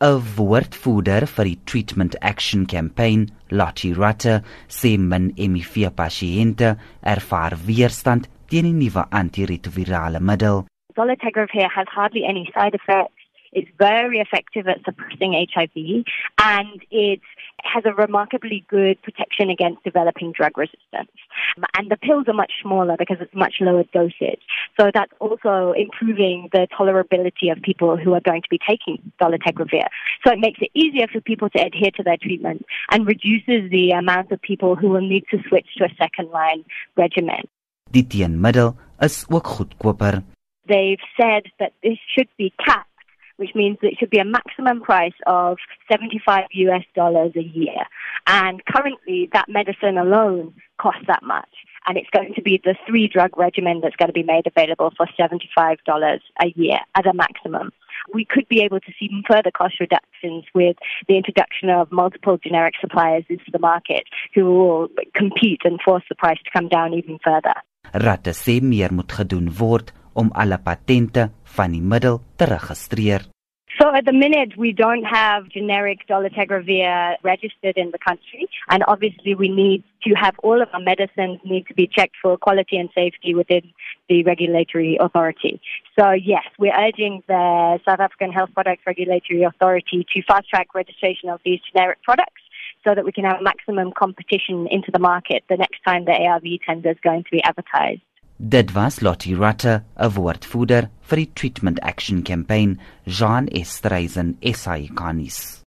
'n woordvoerder vir die Treatment Action Campaign, Lottie Rutter, sê men HIV-pasiënte ervaar weerstand teen die nuwe antiretrovirale middel. Dolutegravir has hardly any side effects. It's very effective at suppressing HIV and it has a remarkably good protection against developing drug resistance. Um, and the pills are much smaller because it's much lower dosage. So that's also improving the tolerability of people who are going to be taking dolutegravir. So it makes it easier for people to adhere to their treatment and reduces the amount of people who will need to switch to a second line regimen. Die teenmiddel is ook goedkoper. They've said that this should be capped which means it should be a maximum price of 75 US dollars a year. And currently, that medicine alone costs that much. And it's going to be the three drug regimen that's going to be made available for $75 a year as a maximum. We could be able to see further cost reductions with the introduction of multiple generic suppliers into the market who will compete and force the price to come down even further. Rutter sê meer moet gedoen word om alle patente van die middel te registreer. So at the minute, we don't have generic dolutegravir registered in the country, and obviously we need to have all of our medicines need to be checked for quality and safety within the regulatory authority. So yes, we're urging the South African Health Products Regulatory Authority to fast track registration of these generic products so that we can have maximum competition into the market the next time the ARV tender is going to be advertised. Dit was Lottie Rutter, 'n woordvoerder vir die Treatment Action Campaign, Jean Estreisen, SA Kanis.